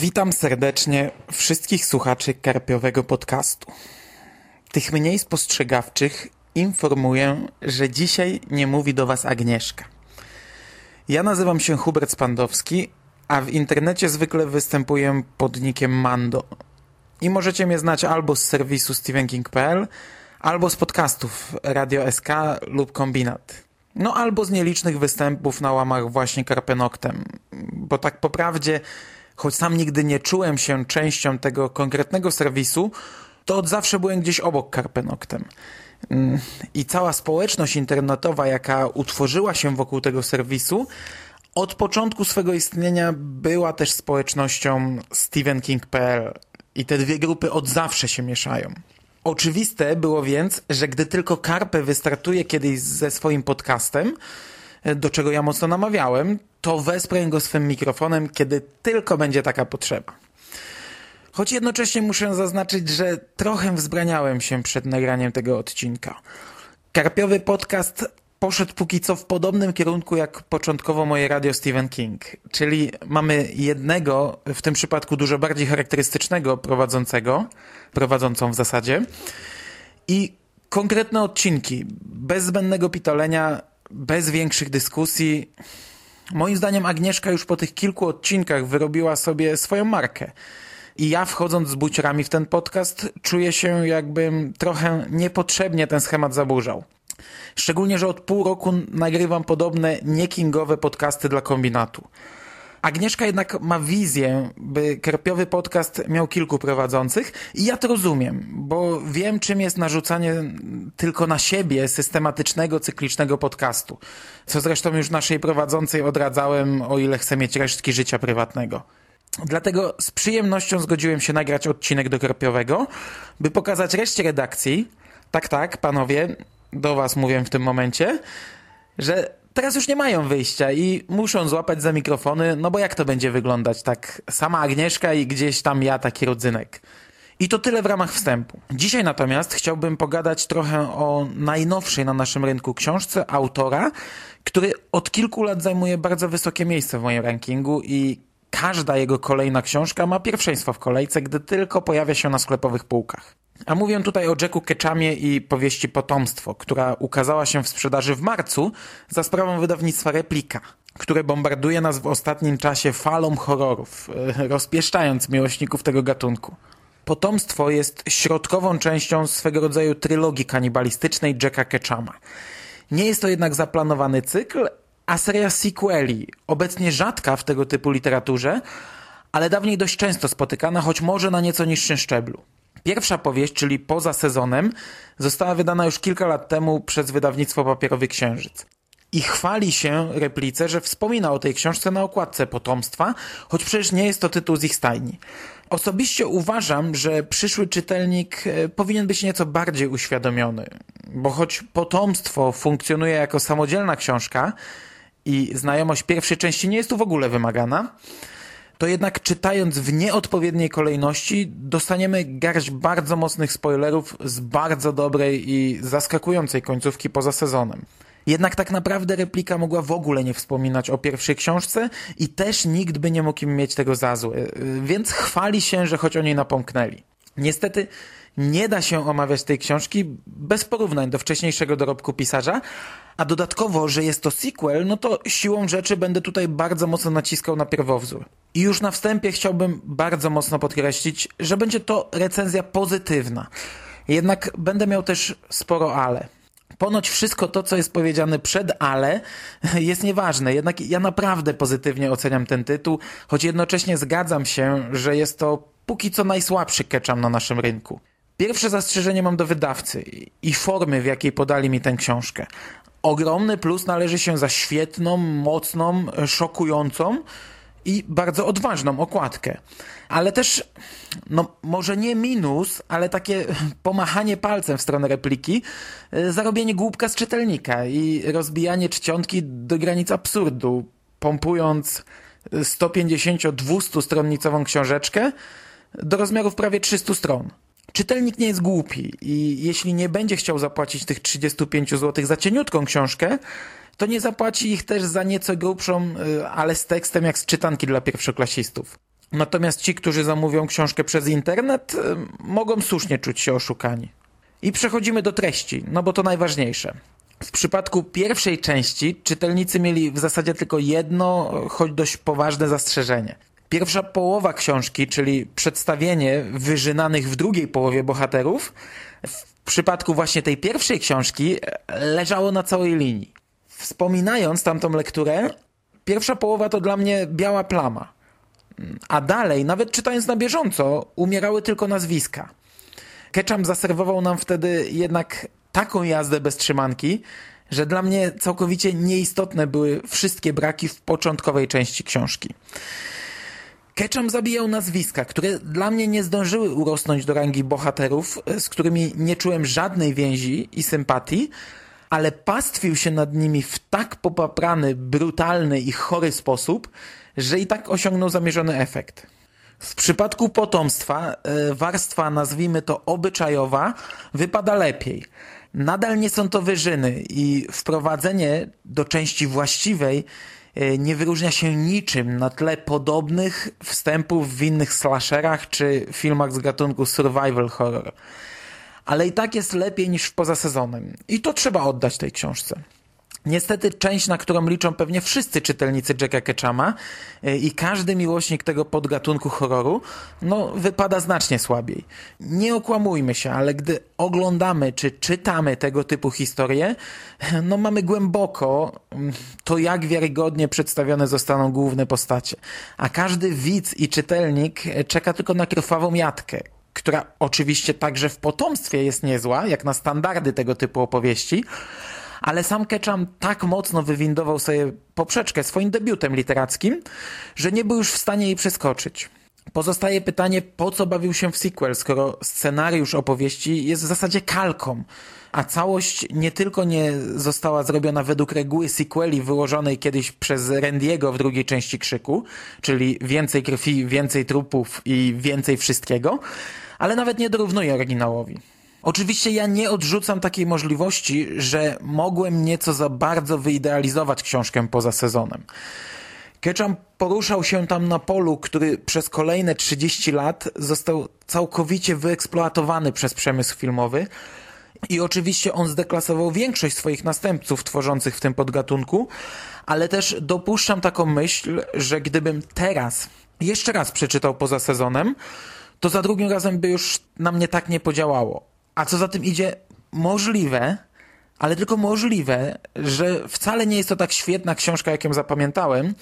Witam serdecznie wszystkich słuchaczy Karpiowego Podcastu. Tych mniej spostrzegawczych informuję, że dzisiaj nie mówi do Was Agnieszka. Ja nazywam się Hubert Spandowski, a w internecie zwykle występuję pod nickiem Mando. I możecie mnie znać albo z serwisu stevenking.pl, albo z podcastów Radio SK lub Kombinat. No albo z nielicznych występów na łamach właśnie Karpenoktem. Bo tak po prawdzie choć sam nigdy nie czułem się częścią tego konkretnego serwisu, to od zawsze byłem gdzieś obok Karpenoktem. Mm, I cała społeczność internetowa, jaka utworzyła się wokół tego serwisu, od początku swego istnienia była też społecznością StephenKing.pl i te dwie grupy od zawsze się mieszają. Oczywiste było więc, że gdy tylko Karpe wystartuje kiedyś ze swoim podcastem, do czego ja mocno namawiałem, to wesprę go swym mikrofonem, kiedy tylko będzie taka potrzeba. Choć jednocześnie muszę zaznaczyć, że trochę wzbraniałem się przed nagraniem tego odcinka. Karpiowy podcast poszedł póki co w podobnym kierunku jak początkowo moje radio Stephen King, czyli mamy jednego, w tym przypadku dużo bardziej charakterystycznego prowadzącego, prowadzącą w zasadzie i konkretne odcinki, bez zbędnego pitolenia, bez większych dyskusji. Moim zdaniem Agnieszka już po tych kilku odcinkach wyrobiła sobie swoją markę. I ja wchodząc z buciorami w ten podcast czuję się jakbym trochę niepotrzebnie ten schemat zaburzał. Szczególnie, że od pół roku nagrywam podobne niekingowe podcasty dla kombinatu. Agnieszka jednak ma wizję, by Karpiowy Podcast miał kilku prowadzących i ja to rozumiem, bo wiem czym jest narzucanie tylko na siebie systematycznego, cyklicznego podcastu. Co zresztą już naszej prowadzącej odradzałem, o ile chce mieć resztki życia prywatnego. Dlatego z przyjemnością zgodziłem się nagrać odcinek do Karpiowego, by pokazać reszcie redakcji, tak, tak, panowie, do was mówię w tym momencie, że teraz już nie mają wyjścia i muszą złapać za mikrofony, no bo jak to będzie wyglądać tak sama Agnieszka i gdzieś tam ja taki rodzynek. I to tyle w ramach wstępu. Dzisiaj natomiast chciałbym pogadać trochę o najnowszej na naszym rynku książce autora, który od kilku lat zajmuje bardzo wysokie miejsce w moim rankingu i każda jego kolejna książka ma pierwszeństwo w kolejce, gdy tylko pojawia się na sklepowych półkach. A mówię tutaj o Jacku Ketchamie i powieści Potomstwo, która ukazała się w sprzedaży w marcu za sprawą wydawnictwa Replika, które bombarduje nas w ostatnim czasie falą horrorów, e, rozpieszczając miłośników tego gatunku. Potomstwo jest środkową częścią swego rodzaju trylogii kanibalistycznej Jacka Ketchama. Nie jest to jednak zaplanowany cykl, a seria sequeli, obecnie rzadka w tego typu literaturze, ale dawniej dość często spotykana, choć może na nieco niższym szczeblu. Pierwsza powieść, czyli Poza sezonem, została wydana już kilka lat temu przez wydawnictwo Papierowy Księżyc. I chwali się replice, że wspomina o tej książce na okładce Potomstwa, choć przecież nie jest to tytuł z ich stajni. Osobiście uważam, że przyszły czytelnik e, powinien być nieco bardziej uświadomiony, bo choć Potomstwo funkcjonuje jako samodzielna książka i znajomość pierwszej części nie jest tu w ogóle wymagana, to jednak czytając w nieodpowiedniej kolejności dostaniemy garść bardzo mocnych spoilerów z bardzo dobrej i zaskakującej końcówki poza sezonem. Jednak tak naprawdę replika mogła w ogóle nie wspominać o pierwszej książce i też nikt by nie mógł im mieć tego za złe, więc chwali się, że choć o niej napomknęli. Niestety nie da się omawiać tej książki bez porównań do wcześniejszego dorobku pisarza, a dodatkowo, że jest to sequel, no to siłą rzeczy będę tutaj bardzo mocno naciskał na pierwowzór. I już na wstępie chciałbym bardzo mocno podkreślić, że będzie to recenzja pozytywna. Jednak będę miał też sporo ale. Ponoć wszystko to, co jest powiedziane przed ale, jest nieważne. Jednak ja naprawdę pozytywnie oceniam ten tytuł, choć jednocześnie zgadzam się, że jest to póki co najsłabszy ketchum na naszym rynku. Pierwsze zastrzeżenie mam do wydawcy i formy, w jakiej podali mi tę książkę. Ogromny plus należy się za świetną, mocną, szokującą i bardzo odważną okładkę. Ale też, no może nie minus, ale takie pomachanie palcem w stronę repliki, e, zarobienie głupka z czytelnika i rozbijanie czcionki do granic absurdu, pompując 150-200 stronnicową książeczkę do rozmiarów prawie 300 stron. Czytelnik nie jest głupi i jeśli nie będzie chciał zapłacić tych 35 zł za cieniutką książkę, to nie zapłaci ich też za nieco grubszą, y, ale z tekstem jak z czytanki dla pierwszoklasistów. Natomiast ci, którzy zamówią książkę przez internet, y, mogą słusznie czuć się oszukani. I przechodzimy do treści, no bo to najważniejsze. W przypadku pierwszej części czytelnicy mieli w zasadzie tylko jedno, choć dość poważne zastrzeżenie. Pierwsza połowa książki, czyli przedstawienie wyżynanych w drugiej połowie bohaterów, w przypadku właśnie tej pierwszej książki leżało na całej linii. Wspominając tamtą lekturę, pierwsza połowa to dla mnie biała plama. A dalej, nawet czytając na bieżąco, umierały tylko nazwiska. Ketchum zaserwował nam wtedy jednak taką jazdę bez trzymanki, że dla mnie całkowicie nieistotne były wszystkie braki w początkowej części książki. Ketchum zabijał nazwiska, które dla mnie nie zdążyły urosnąć do rangi bohaterów, z którymi nie czułem żadnej więzi i sympatii, ale pastwił się nad nimi w tak popaprany, brutalny i chory sposób, że i tak osiągnął zamierzony efekt. W przypadku potomstwa e, warstwa, nazwijmy to obyczajowa, wypada lepiej. Nadal nie są to wyżyny i wprowadzenie do części właściwej e, nie wyróżnia się niczym na tle podobnych wstępów w innych slasherach czy filmach z gatunku survival horror. Ale i tak jest lepiej niż poza sezonem. I to trzeba oddać tej książce. Niestety część, na którą liczą pewnie wszyscy czytelnicy Jacka Ketchama e, i każdy miłośnik tego podgatunku horroru, no wypada znacznie słabiej. Nie okłamujmy się, ale gdy oglądamy czy czytamy tego typu historie, no mamy głęboko mm, to, jak wiarygodnie przedstawione zostaną główne postacie. A każdy widz i czytelnik czeka tylko na krwawą jatkę, która oczywiście także w potomstwie jest niezła, jak na standardy tego typu opowieści, ale sam Ketchum tak mocno wywindował sobie poprzeczkę swoim debiutem literackim, że nie był już w stanie jej przeskoczyć. Pozostaje pytanie, po co bawił się w sequel, skoro scenariusz opowieści jest w zasadzie kalką, a całość nie tylko nie została zrobiona według reguły sequeli wyłożonej kiedyś przez Randiego w drugiej części Krzyku, czyli więcej krwi, więcej trupów i więcej wszystkiego, ale nawet nie dorównuje oryginałowi. Oczywiście ja nie odrzucam takiej możliwości, że mogłem nieco za bardzo wyidealizować książkę poza sezonem. Ketchum poruszał się tam na polu, który przez kolejne 30 lat został całkowicie wyeksploatowany przez przemysł filmowy i oczywiście on zdeklasował większość swoich następców tworzących w tym podgatunku, ale też dopuszczam taką myśl, że gdybym teraz jeszcze raz przeczytał poza sezonem, to za drugim razem by już na mnie tak nie podziałało. A co za tym idzie, możliwe, ale tylko możliwe, że wcale nie jest to tak świetna książka, jak ją zapamiętałem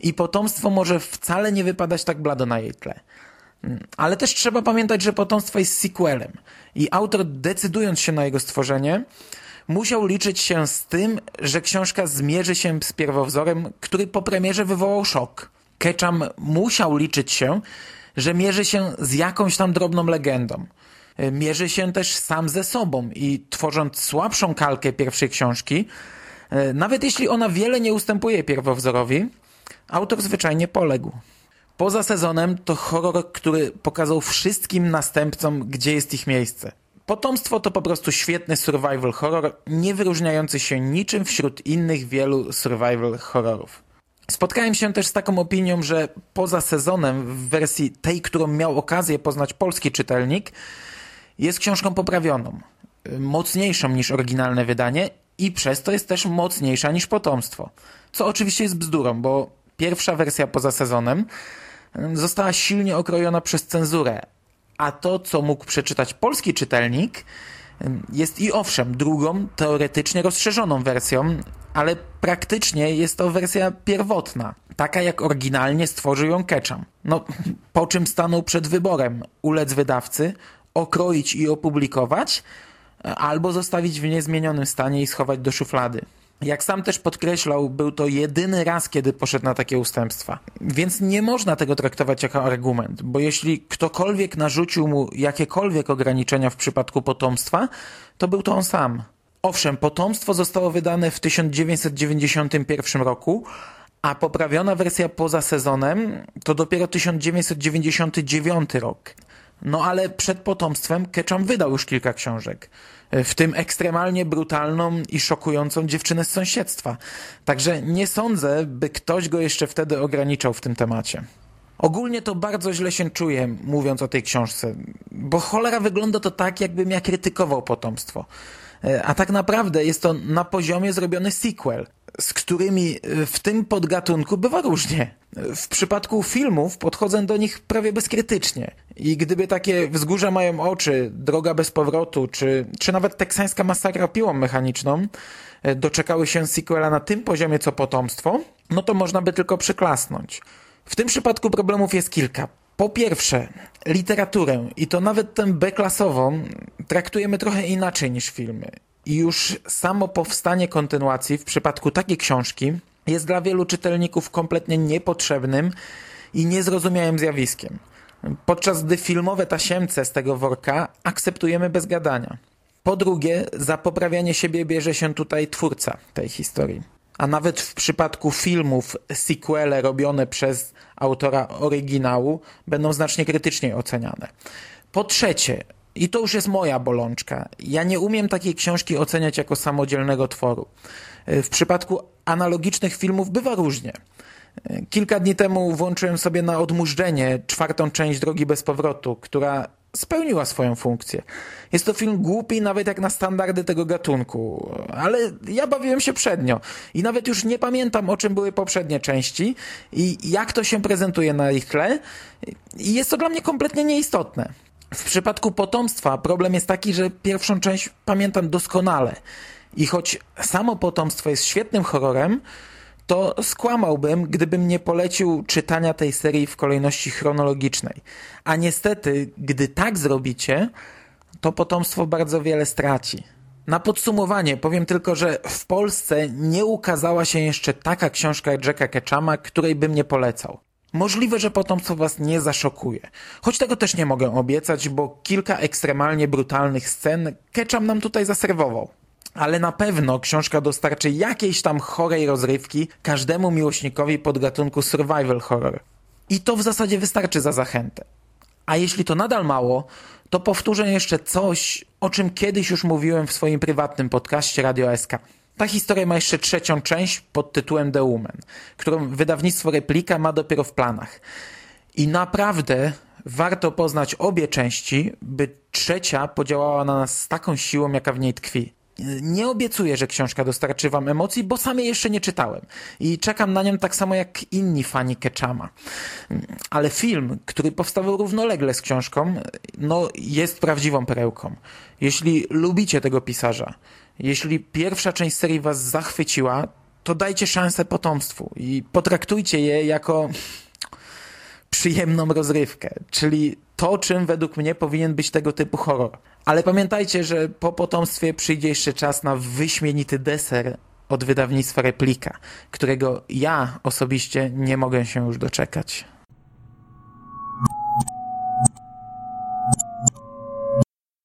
i potomstwo może wcale nie wypadać tak blado na jej tle. Mm, ale też trzeba pamiętać, że potomstwo jest sequelem i autor decydując się na jego stworzenie, musiał liczyć się z tym, że książka zmierzy się z pierwowzorem, który po premierze wywołał szok. Ketchum musiał liczyć się, że mierzy się z jakąś tam drobną legendą – mierzy się też sam ze sobą i tworząc słabszą kalkę pierwszej książki, e, nawet jeśli ona wiele nie ustępuje pierwowzorowi, autor zwyczajnie poległ. Poza sezonem to horror, który pokazał wszystkim następcom, gdzie jest ich miejsce. Potomstwo to po prostu świetny survival horror, nie wyróżniający się niczym wśród innych wielu survival horrorów. Spotkałem się też z taką opinią, że poza sezonem w wersji tej, którą miał okazję poznać polski czytelnik, jest książką poprawioną, mocniejszą niż oryginalne wydanie i przez to jest też mocniejsza niż potomstwo. Co oczywiście jest bzdurą, bo pierwsza wersja poza sezonem została silnie okrojona przez cenzurę, a to, co mógł przeczytać polski czytelnik, jest i owszem drugą, teoretycznie rozszerzoną wersją, ale praktycznie jest to wersja pierwotna, taka jak oryginalnie stworzył ją Ketchum. No, po czym stanął przed wyborem ulec wydawcy okroić i opublikować, albo zostawić w niezmienionym stanie i schować do szuflady. Jak sam też podkreślał, był to jedyny raz, kiedy poszedł na takie ustępstwa. Więc nie można tego traktować jako argument, bo jeśli ktokolwiek narzucił mu jakiekolwiek ograniczenia w przypadku potomstwa, to był to on sam. Owszem, potomstwo zostało wydane w 1991 roku, a poprawiona wersja poza sezonem to dopiero 1999 rok. No ale przed potomstwem Ketchum wydał już kilka książek. W tym ekstremalnie brutalną i szokującą dziewczynę z sąsiedztwa. Także nie sądzę, by ktoś go jeszcze wtedy ograniczał w tym temacie. Ogólnie to bardzo źle się czuję, mówiąc o tej książce, bo cholera wygląda to tak, jakbym ja krytykował potomstwo. E, a tak naprawdę jest to na poziomie zrobiony sequel, z którymi e, w tym podgatunku bywa różnie. W przypadku filmów podchodzę do nich prawie bezkrytycznie. I gdyby takie wzgórza mają oczy, droga bez powrotu, czy, czy nawet teksańska masakra piłą mechaniczną, e, doczekały się sequela na tym poziomie co potomstwo, no to można by tylko przyklasnąć. W tym przypadku problemów jest kilka. Po pierwsze, literaturę, i to nawet tę B-klasową, traktujemy trochę inaczej niż filmy. I już samo powstanie kontynuacji w przypadku takiej książki jest dla wielu czytelników kompletnie niepotrzebnym i niezrozumiałym zjawiskiem. Podczas gdy filmowe tasiemce z tego worka akceptujemy bez gadania. Po drugie, za poprawianie siebie bierze się tutaj twórca tej historii a nawet w przypadku filmów sequele robione przez autora oryginału będą znacznie krytyczniej oceniane. Po trzecie, i to już jest moja bolączka, ja nie umiem takiej książki oceniać jako samodzielnego tworu. W przypadku analogicznych filmów bywa różnie. Kilka dni temu włączyłem sobie na odmurzenie czwartą część Drogi bez powrotu, która spełniła swoją funkcję. Jest to film głupi nawet jak na standardy tego gatunku, ale ja bawiłem się przednio i nawet już nie pamiętam o czym były poprzednie części i jak to się prezentuje na ich tle i jest to dla mnie kompletnie nieistotne. W przypadku potomstwa problem jest taki, że pierwszą część pamiętam doskonale i choć samo potomstwo jest świetnym horrorem, to skłamałbym, gdybym nie polecił czytania tej serii w kolejności chronologicznej. A niestety, gdy tak zrobicie, to potomstwo bardzo wiele straci. Na podsumowanie powiem tylko, że w Polsce nie ukazała się jeszcze taka książka Jacka Ketchama, której bym nie polecał. Możliwe, że potomstwo was nie zaszokuje. Choć tego też nie mogę obiecać, bo kilka ekstremalnie brutalnych scen Ketchum nam tutaj zaserwował ale na pewno książka dostarczy jakiejś tam chorej rozrywki każdemu miłośnikowi podgatunku survival horror. I to w zasadzie wystarczy za zachętę. A jeśli to nadal mało, to powtórzę jeszcze coś, o czym kiedyś już mówiłem w swoim prywatnym podcaście Radio SK. Ta historia ma jeszcze trzecią część pod tytułem The Woman, którą wydawnictwo Replika ma dopiero w planach. I naprawdę warto poznać obie części, by trzecia podziałała na nas z taką siłą, jaka w niej tkwi. Nie obiecuję, że książka dostarczy wam emocji, bo sam jej jeszcze nie czytałem. I czekam na nią tak samo jak inni fani Ketchama. Ale film, który powstawał równolegle z książką, no jest prawdziwą perełką. Jeśli lubicie tego pisarza, jeśli pierwsza część serii was zachwyciła, to dajcie szansę potomstwu i potraktujcie je jako przyjemną rozrywkę, czyli to, czym według mnie powinien być tego typu horror. Ale pamiętajcie, że po potomstwie przyjdzie jeszcze czas na wyśmienity deser od wydawnictwa Replika, którego ja osobiście nie mogę się już doczekać.